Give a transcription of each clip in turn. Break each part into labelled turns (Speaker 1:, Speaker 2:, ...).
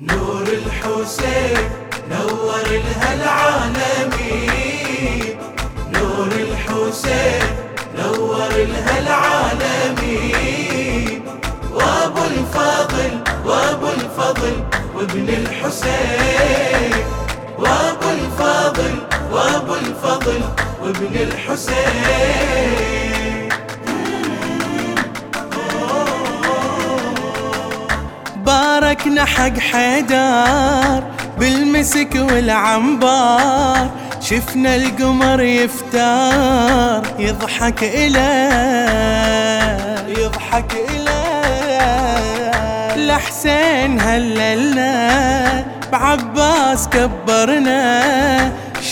Speaker 1: نور الحسين نور العالمين نور الحسين نور العالمين وابو الفضل وابو الفضل وابن الحسين. وابو الفضل وابو الفضل وابن الحسين.
Speaker 2: باركنا حق حيدار بالمسك والعنبار شفنا القمر يفتار يضحك إلى يضحك إلى لحسين هللنا بعباس كبرنا.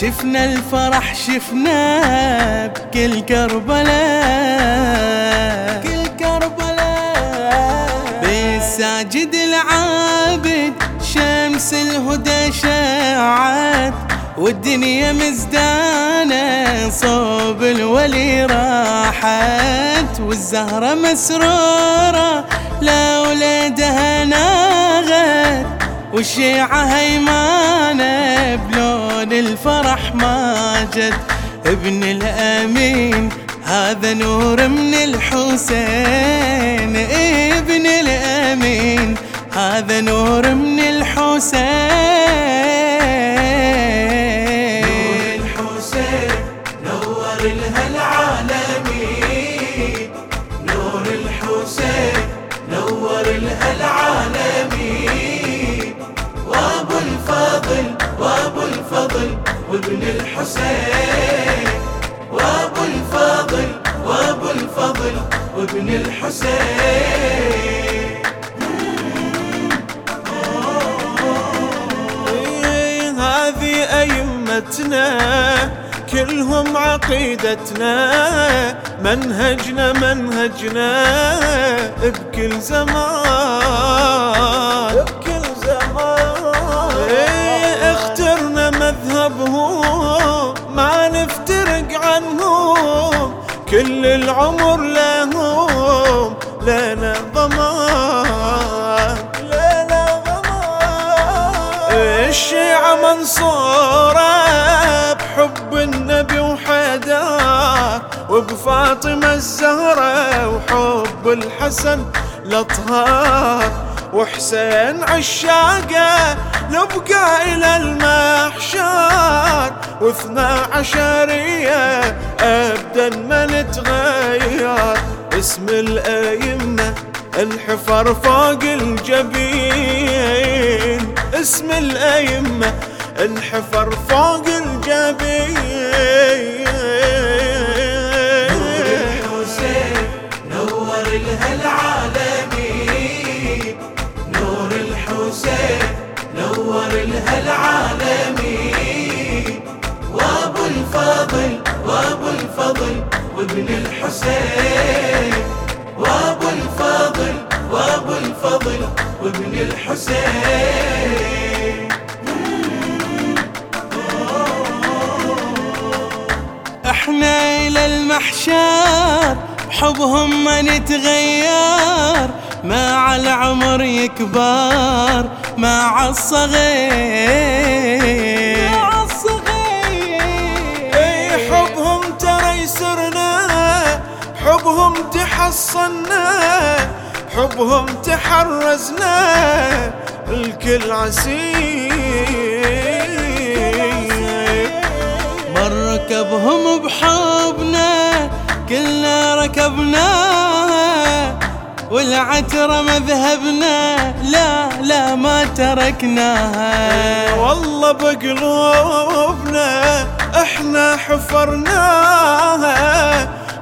Speaker 2: شفنا الفرح شفنا بكل كربلاء كل كربلاء بالساجد العابد شمس الهدى شاعت والدنيا مزدانة صوب الولي راحت والزهرة مسرورة لولادها ناغت والشيعة هيمانة بلون الفرح ماجد ابن الأمين. هذا نور من الحسين ابن الأمين. هذا نور من الحسين.
Speaker 1: نور الحسين نور لها العالمين نور الحسين نور لها العالمين وابو الفضل وابو الفضل وابن الحسين. وابو الفضل وابو الفضل وابن الحسين.
Speaker 3: إيه، هذه أئمتنا كلهم عقيدتنا. منهجنا منهجنا بكل زمان. العمر لهم لنا ضمان لنا ضمان. الشيعة منصورة بحب النبي وحيدار وبفاطمة الزهرة وحب الحسن الأطهار وحسين عشاقة نبقى إلى المحشر واثنا عشرية أبدا ما نتغير. اسم الأئمة انحفر فوق الجبين. اسم الأئمة انحفر فوق
Speaker 1: نور الفضل وابن الحسين. وابو الفضل وابو الفضل وابن الحسين.
Speaker 2: إحنا إلى المحشر بحبهم ما نتغير. مع العمر يكبر مع الصغير.
Speaker 3: حبهم تحرزنا الكل عسير.
Speaker 2: مركبهم بحبنا كلنا ركبناها والعترة مذهبنا لا لا ما تركناها
Speaker 3: والله بقلوبنا إحنا حفرناها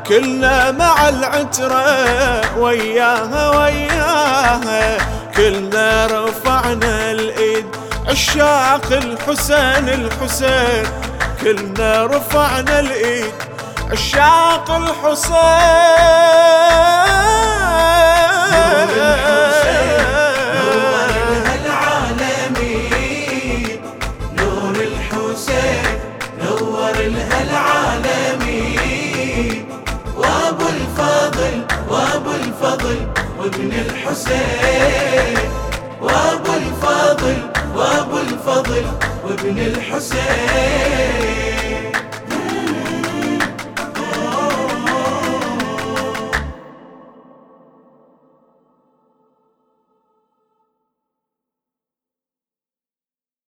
Speaker 3: كلنا مع العترة وياها وياها. كلنا رفعنا الإيد عشاق الحسين الحسين. كلنا رفعنا الإيد عشاق الحسين.
Speaker 1: الحسين وأبو الفضل وأبو الفضل
Speaker 2: وابن الحسين.